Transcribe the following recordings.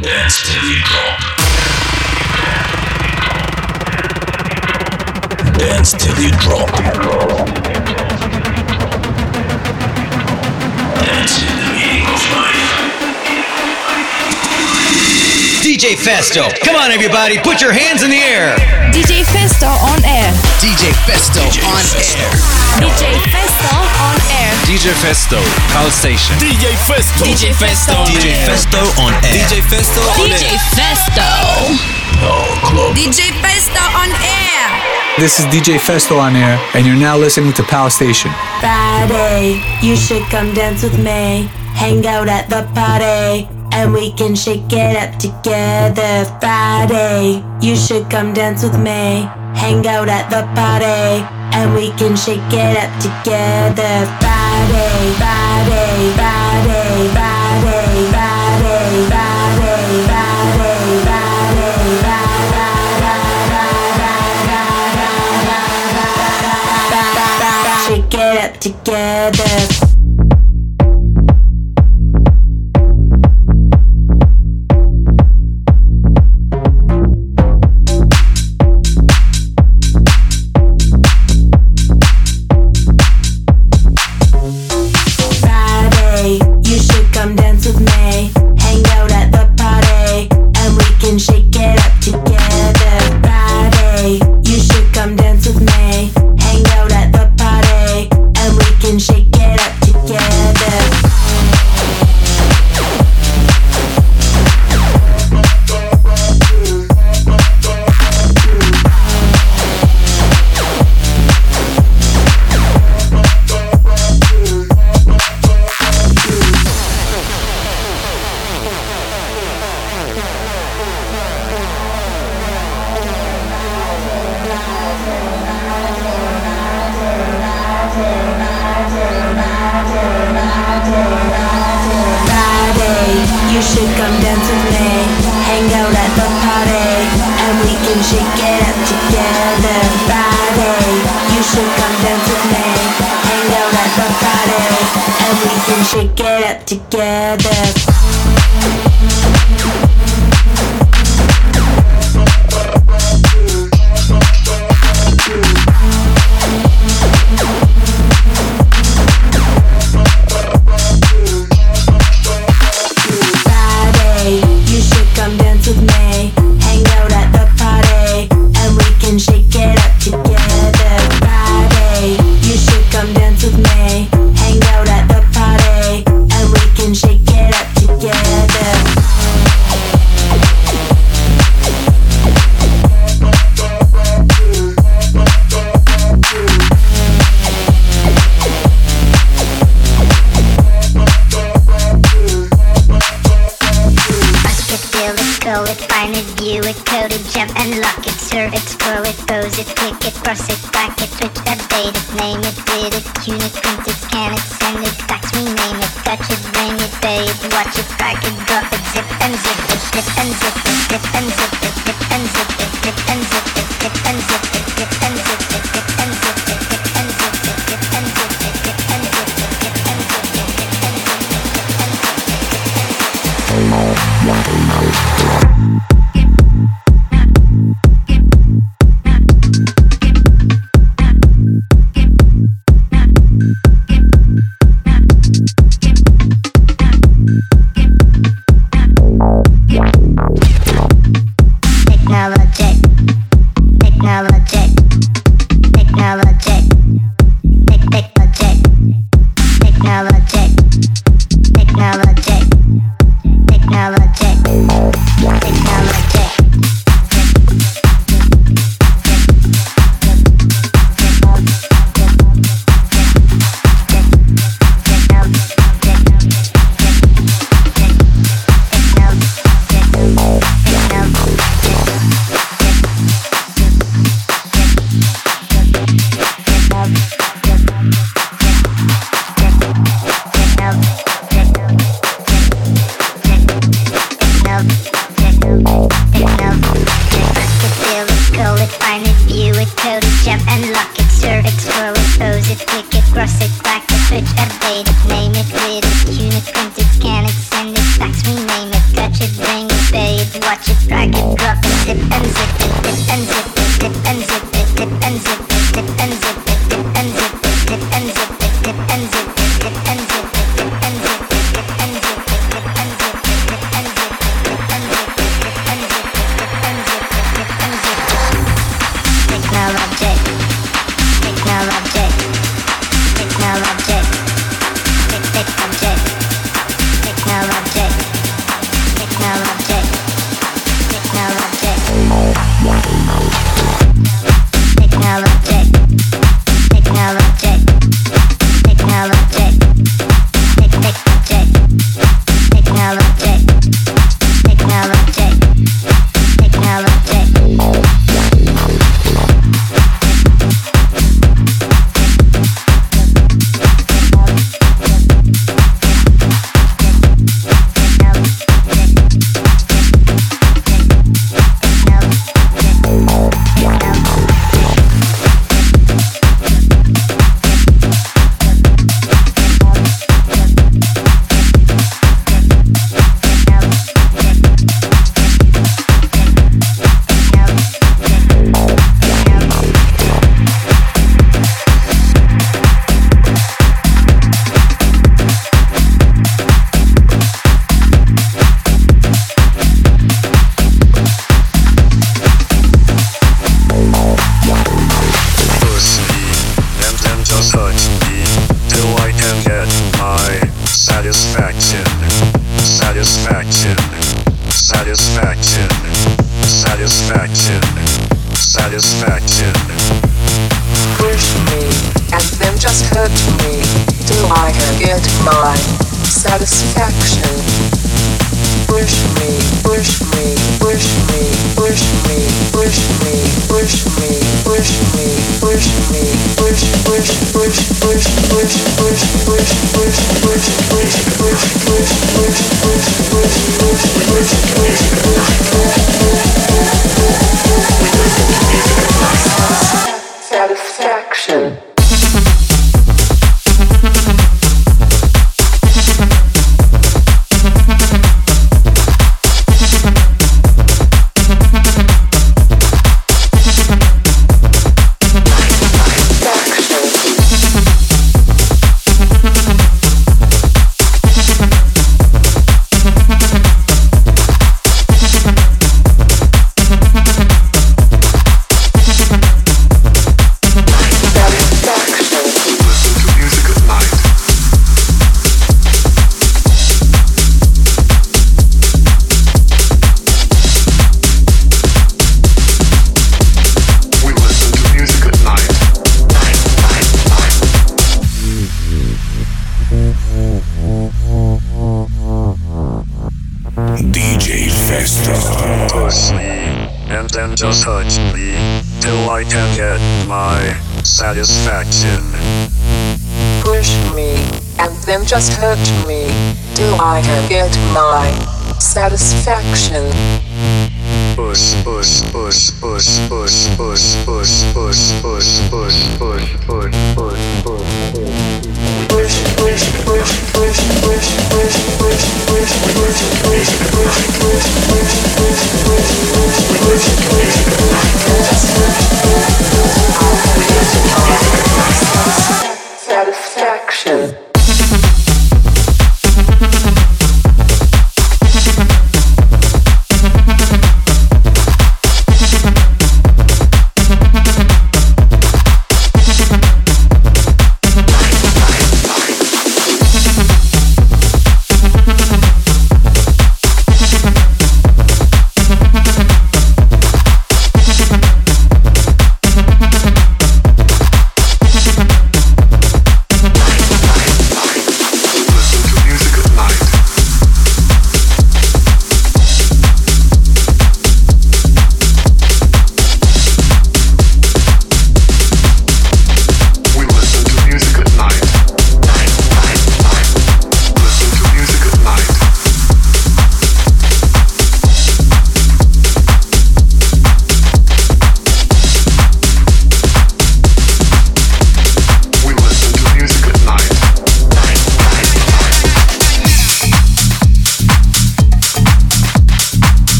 Dance till you drop. Dance till you drop. Dance DJ Festo. Come on, everybody, put your hands in the air. DJ Festo on air. DJ Festo on air. DJ Festo on air. DJ Festo, Pulse Station. DJ Festo. DJ Festo. DJ Festo on air. DJ Festo on DJ. Festo. Power Club. DJ Festo on air. This is DJ Festo on air, and you're now listening to Pulse Station. Friday, you should come dance with me. Hang out at the party, and we can shake it up together. Friday, you should come dance with me. Hang out at the party, and we can shake it up together. Friday, Friday, Friday, Friday, Friday, Friday, Friday, Friday, Friday, Shake it up together. What a night.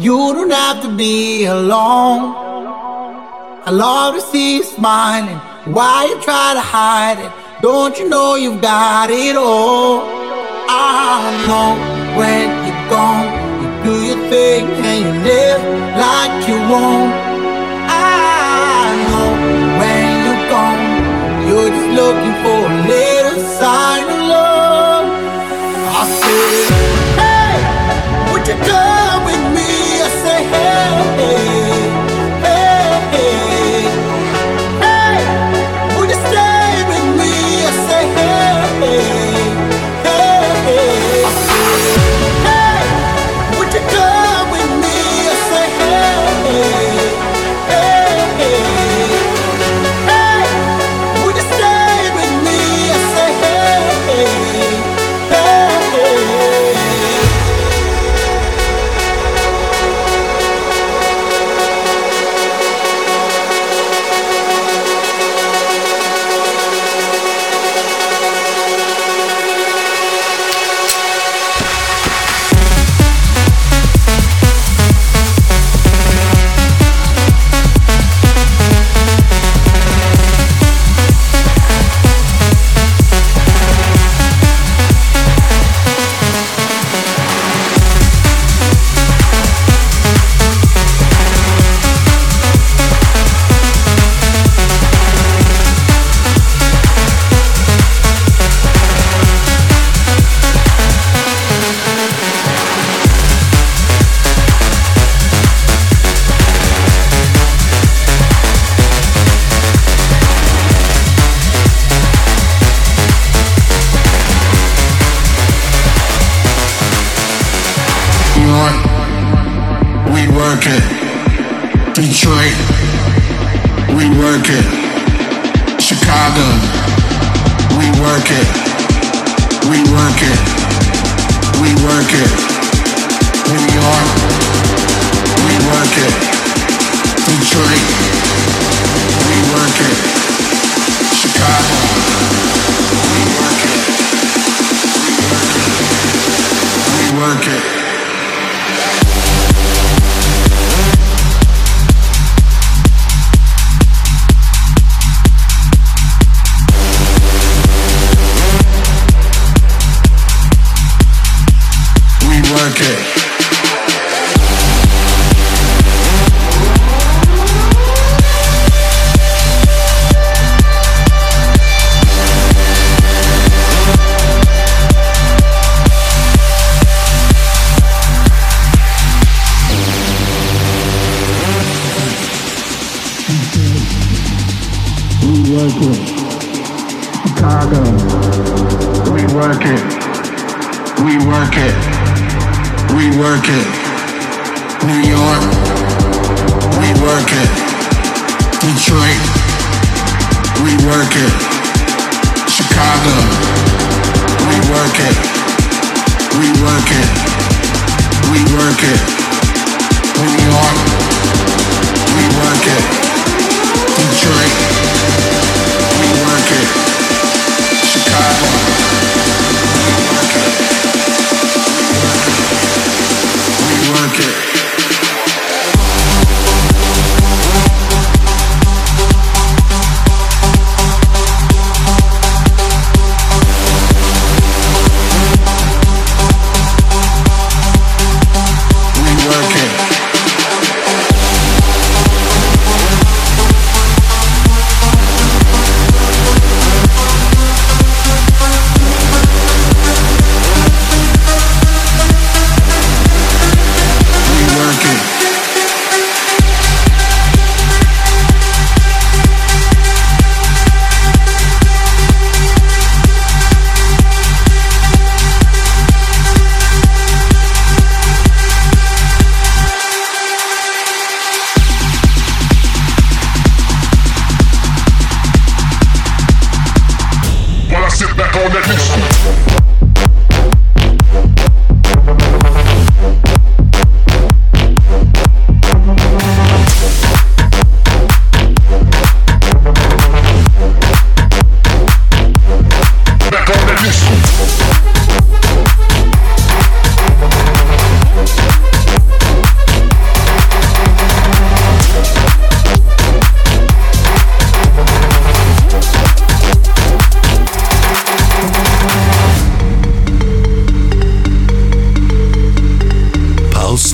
You don't have to be alone. I love to see you smiling. Why you try to hide it? Don't you know you've got it all? I know when you're gone, you do your thing and you live like you want. I know when you're gone, you're just looking for a little sign of love. I said. Oh.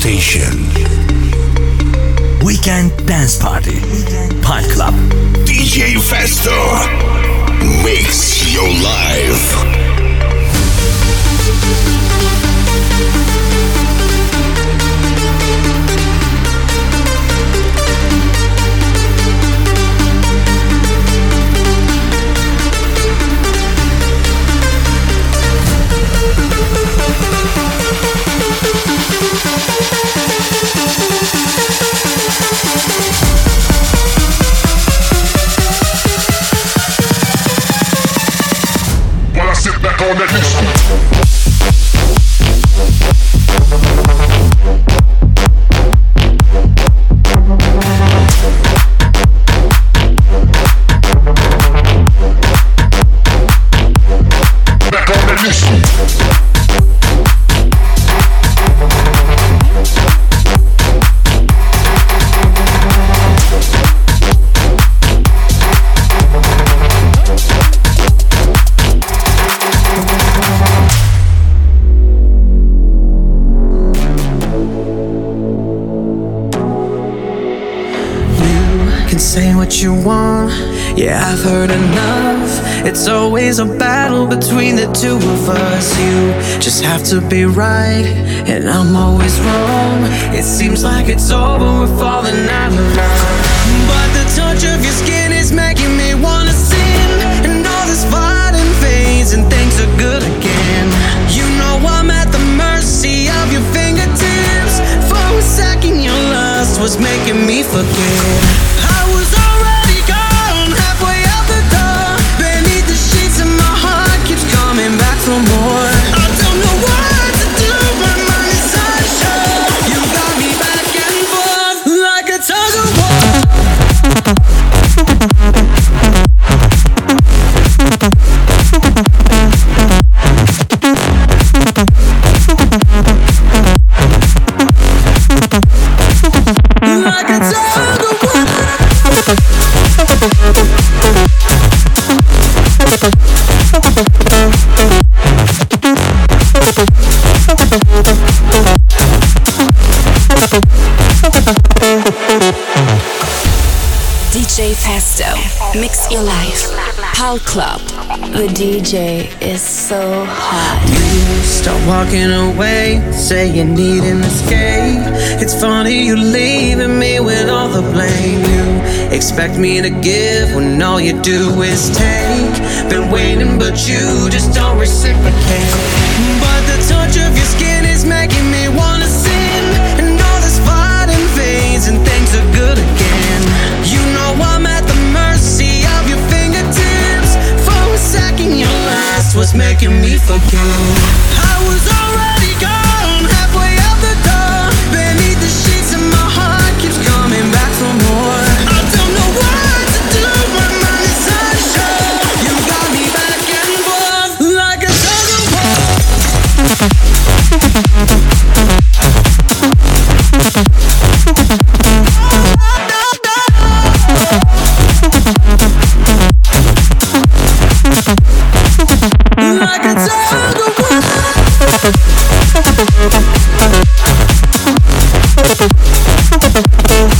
Station. Weekend Dance Party. Pine Club. DJ Festo. Mix your life. On that you want. Yeah, I've heard enough. It's always a battle between the two of us. You just have to be right, and I'm always wrong. It seems like it's over, we're falling out of love. But the touch of your skin is making me wanna sin. And all this fighting fades, and things are good again. You know I'm at the mercy of your fingertips. For a second, your lust was making me forget. Mix your life. Pal Club. The DJ is so hot. You start walking away, say you need an escape. It's funny you leaving me with all the blame. You expect me to give when all you do is take. Been waiting, but you just don't reciprocate. But the touch of your skin is making me wanna was making me forget. Thank you.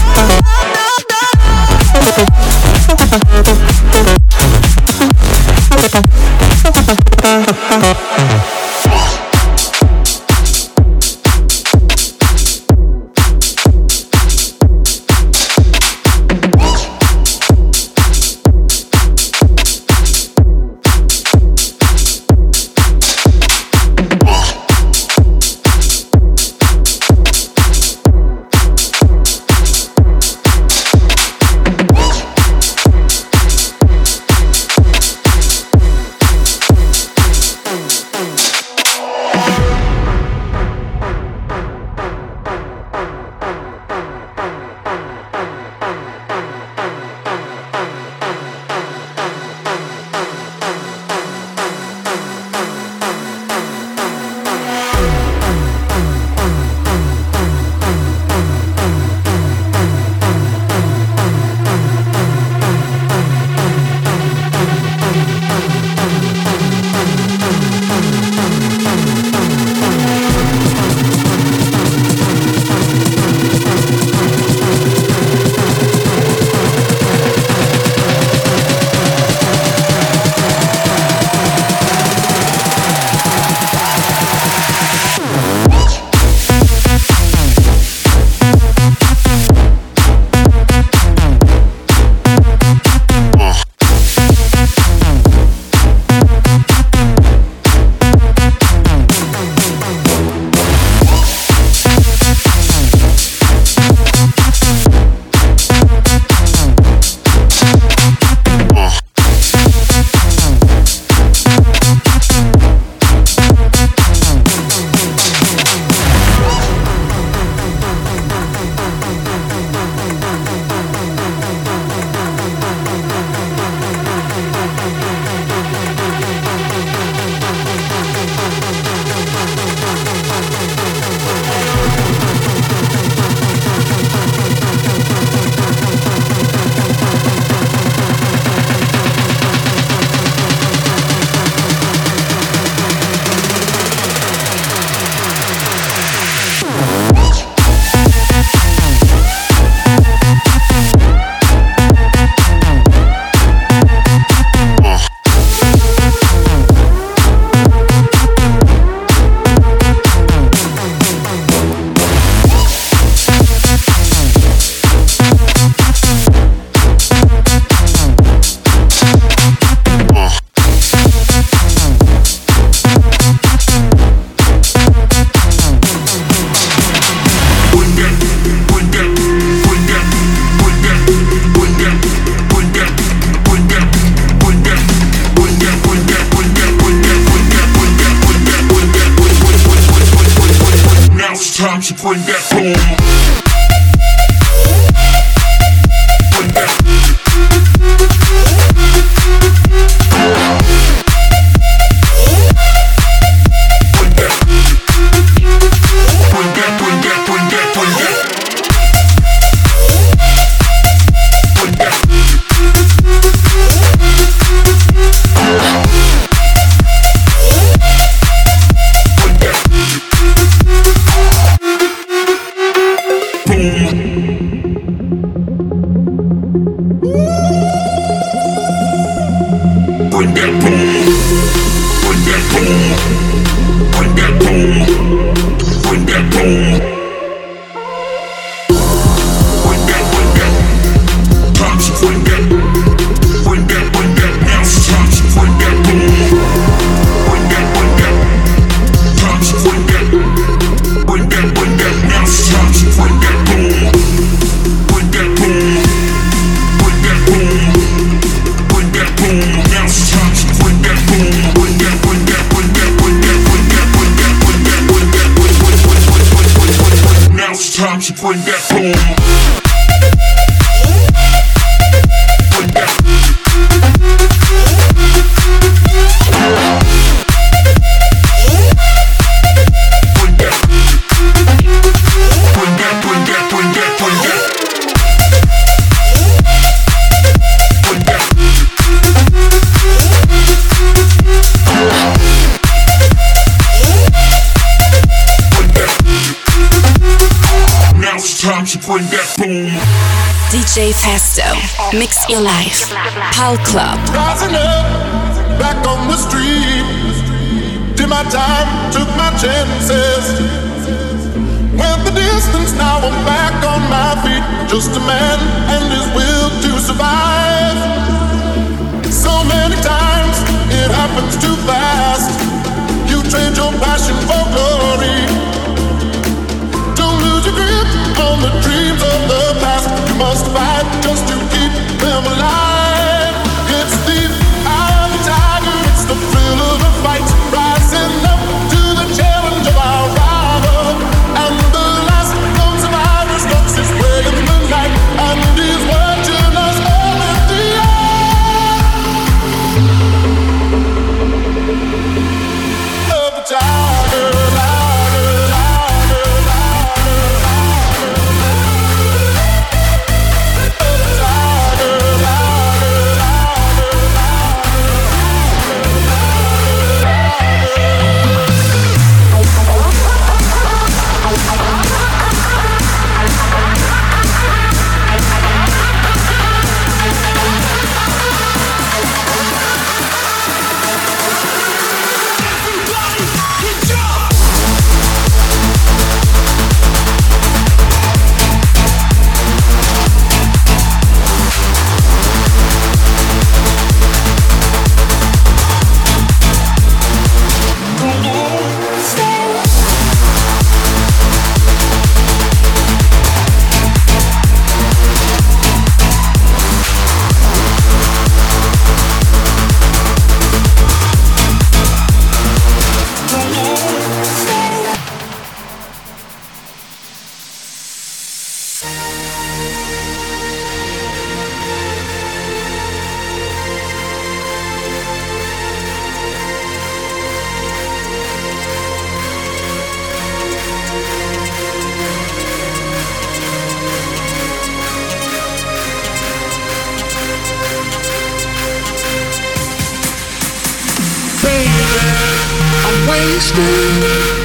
I'm wasted.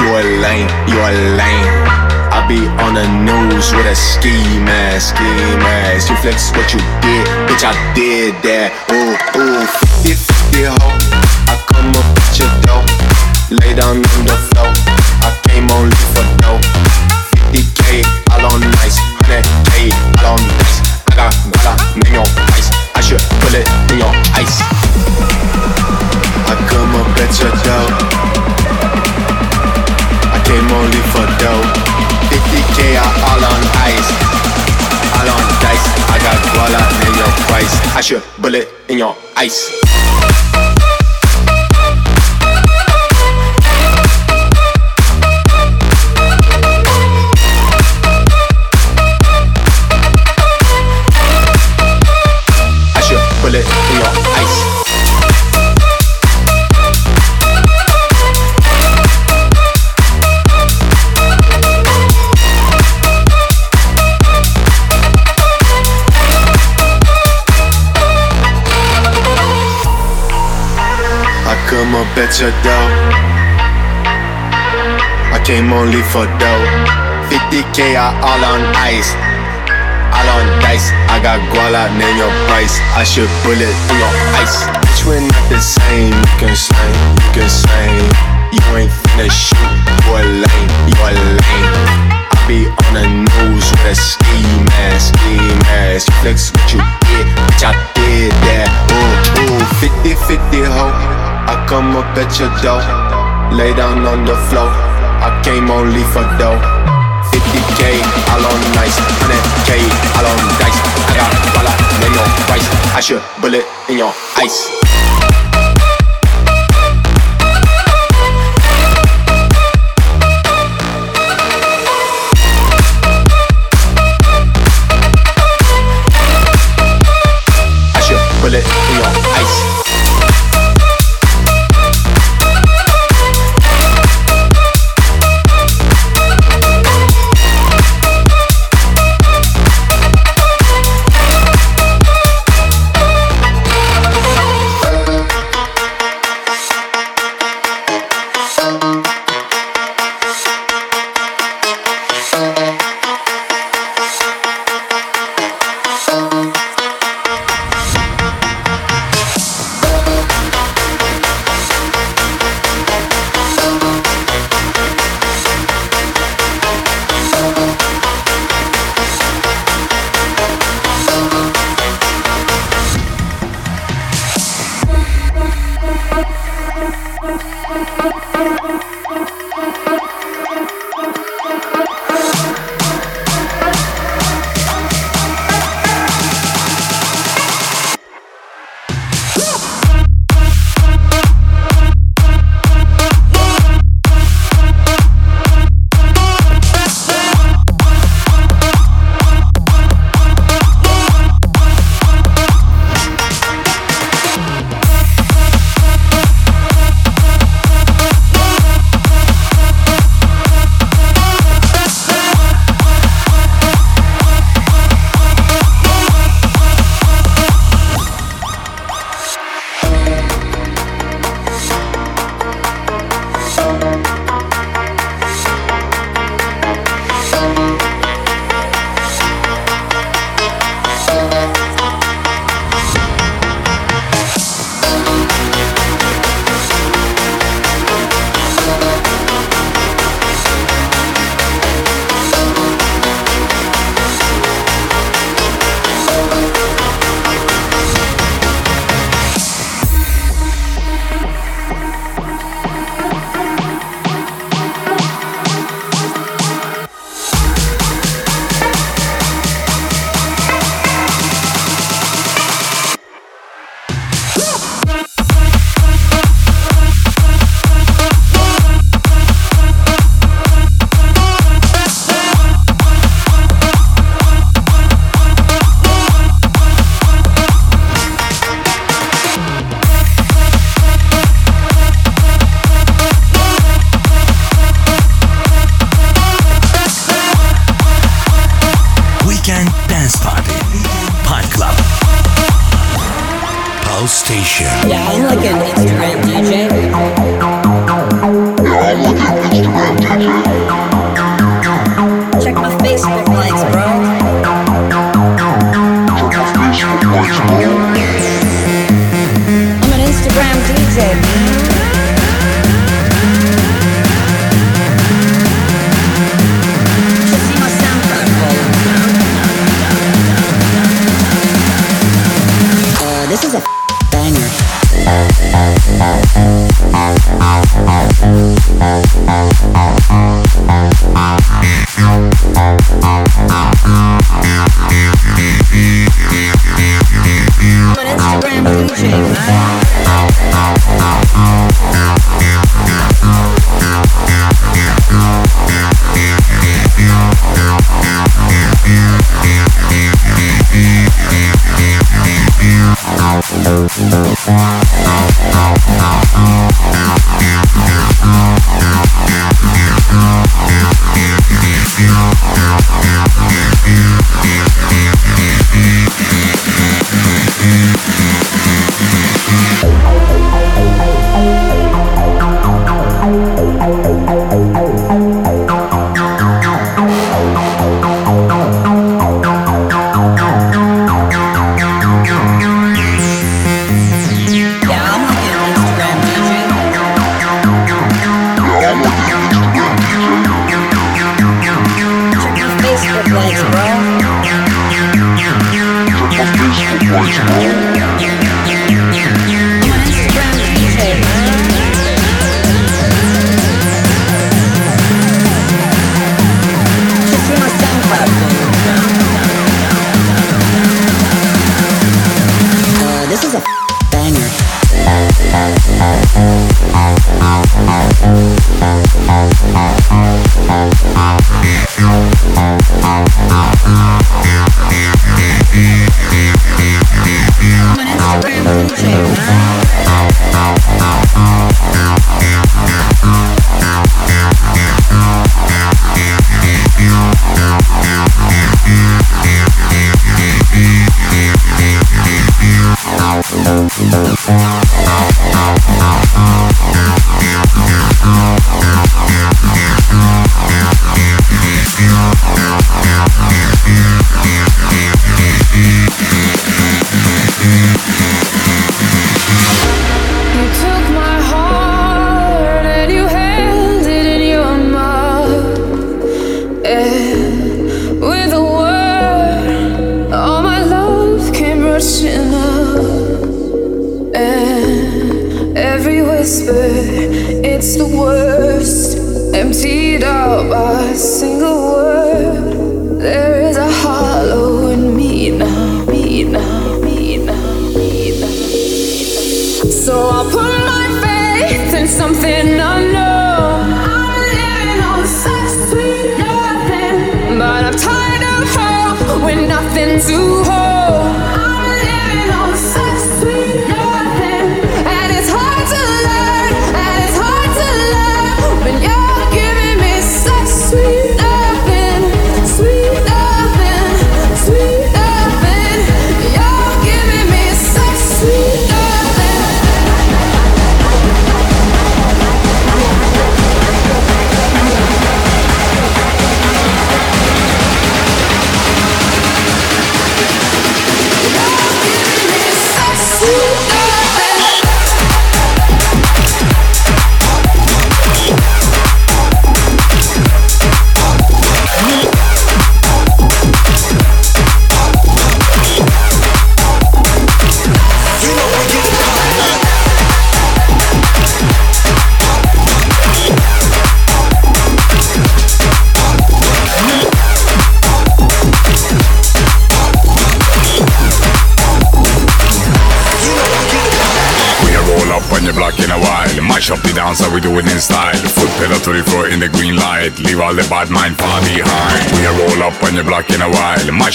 You a lame, you a lame. I be on the news with a ski mask, ski mask. You flex what you did, bitch. I did that. Ooh, ooh, 50 50 ho. I come up at your door, lay down on the floor. I came only for dough. 50k, all on nice. 100k, all on nice. I got guala in your ice. I should put it in your ice. I come up at your door. In. I should bullet in your ice. Your door. I came only for dough. 50k, I all on ice. All on dice. I got guala, name your price. I should bullet through your ice. Bitch, we're not the same. You can sing, you can sing. You ain't finna shoot. You a lame, you a lame. I be on the news with a ski mask, ski mask. Flex what you did, bitch, I did that. Ooh, ooh, 50 50 ho. Come up at your door, lay down on the floor. I came only for dough. 50k, all on nice. 100k, all on dice. I got dollar, name your price. I should bullet in your ice.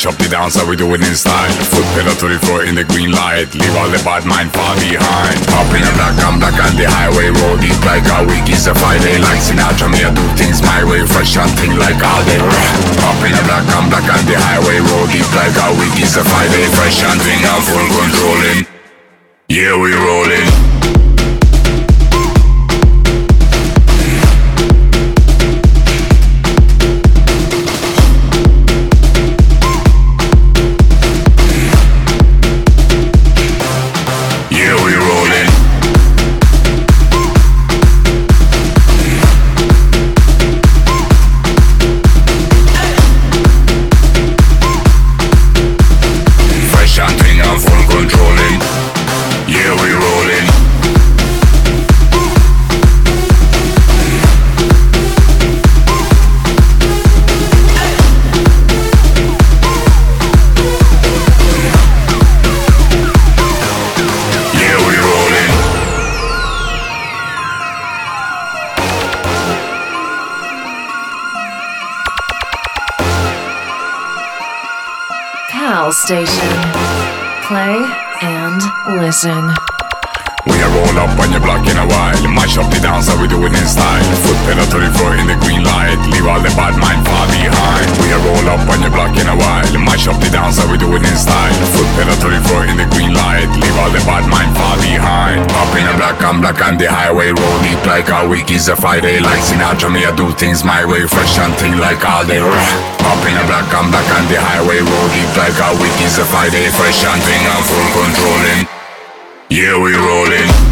Chop the down so we do it in style. Foot pedal to the floor in the green light. Leave all the bad mind far behind. Up in a black, I'm black on the highway road. deep like a week is a Friday Like Sinatra, me I do things my way Fresh and thing like all day Up in a black, I'm black on the highway road. deep like a week is a Friday Fresh and thing, I'm full controlling. Yeah, we rolling. Knock on the highway, roll it like a week. Is a Friday Like Sinatra, me I do things my way. Fresh and thing like all day. Up in a black, I'm back on the highway. Roll it like a week. Is a Friday Fresh and thing, I'm full controlling. Yeah, we rolling.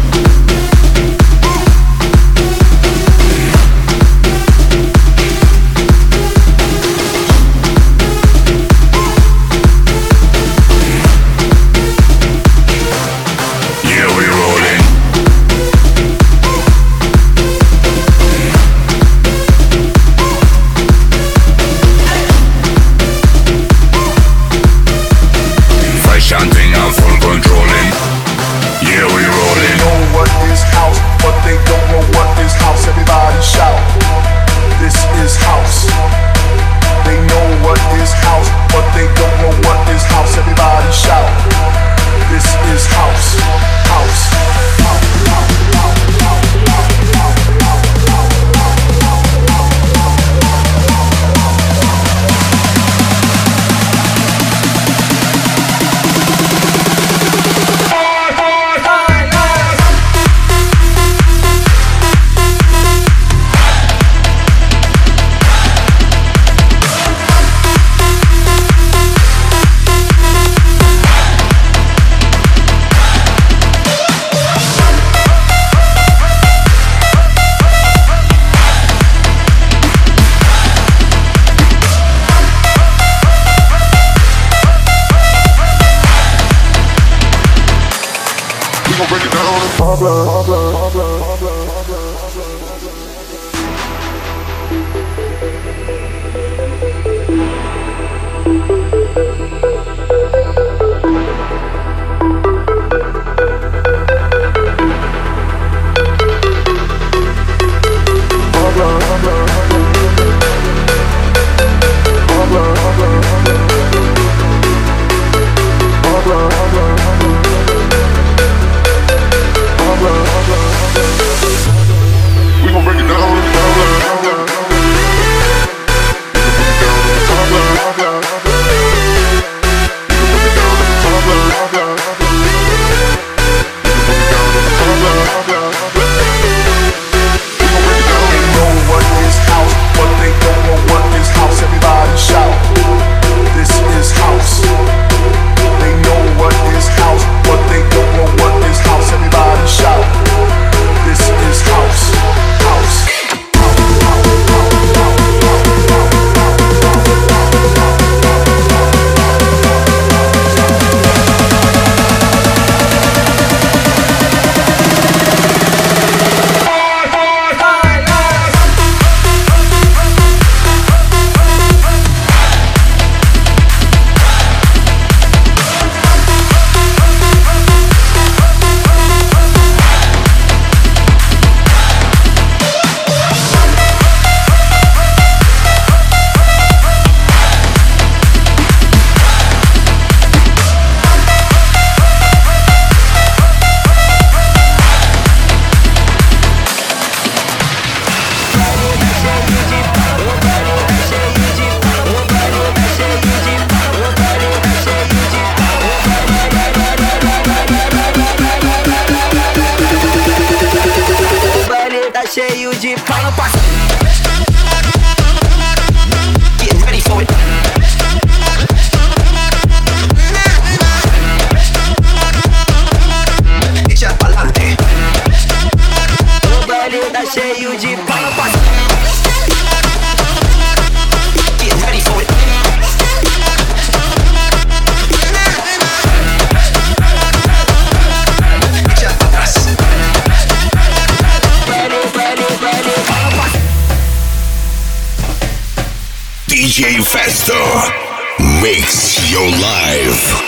DJ makes your life.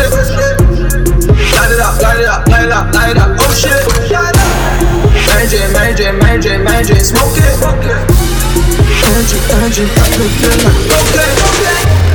shit. Light it up, light it up, light it up, light it up, oh shit. Major, major, major, major, smoke it. Energy, energy, I feel like okay, okay.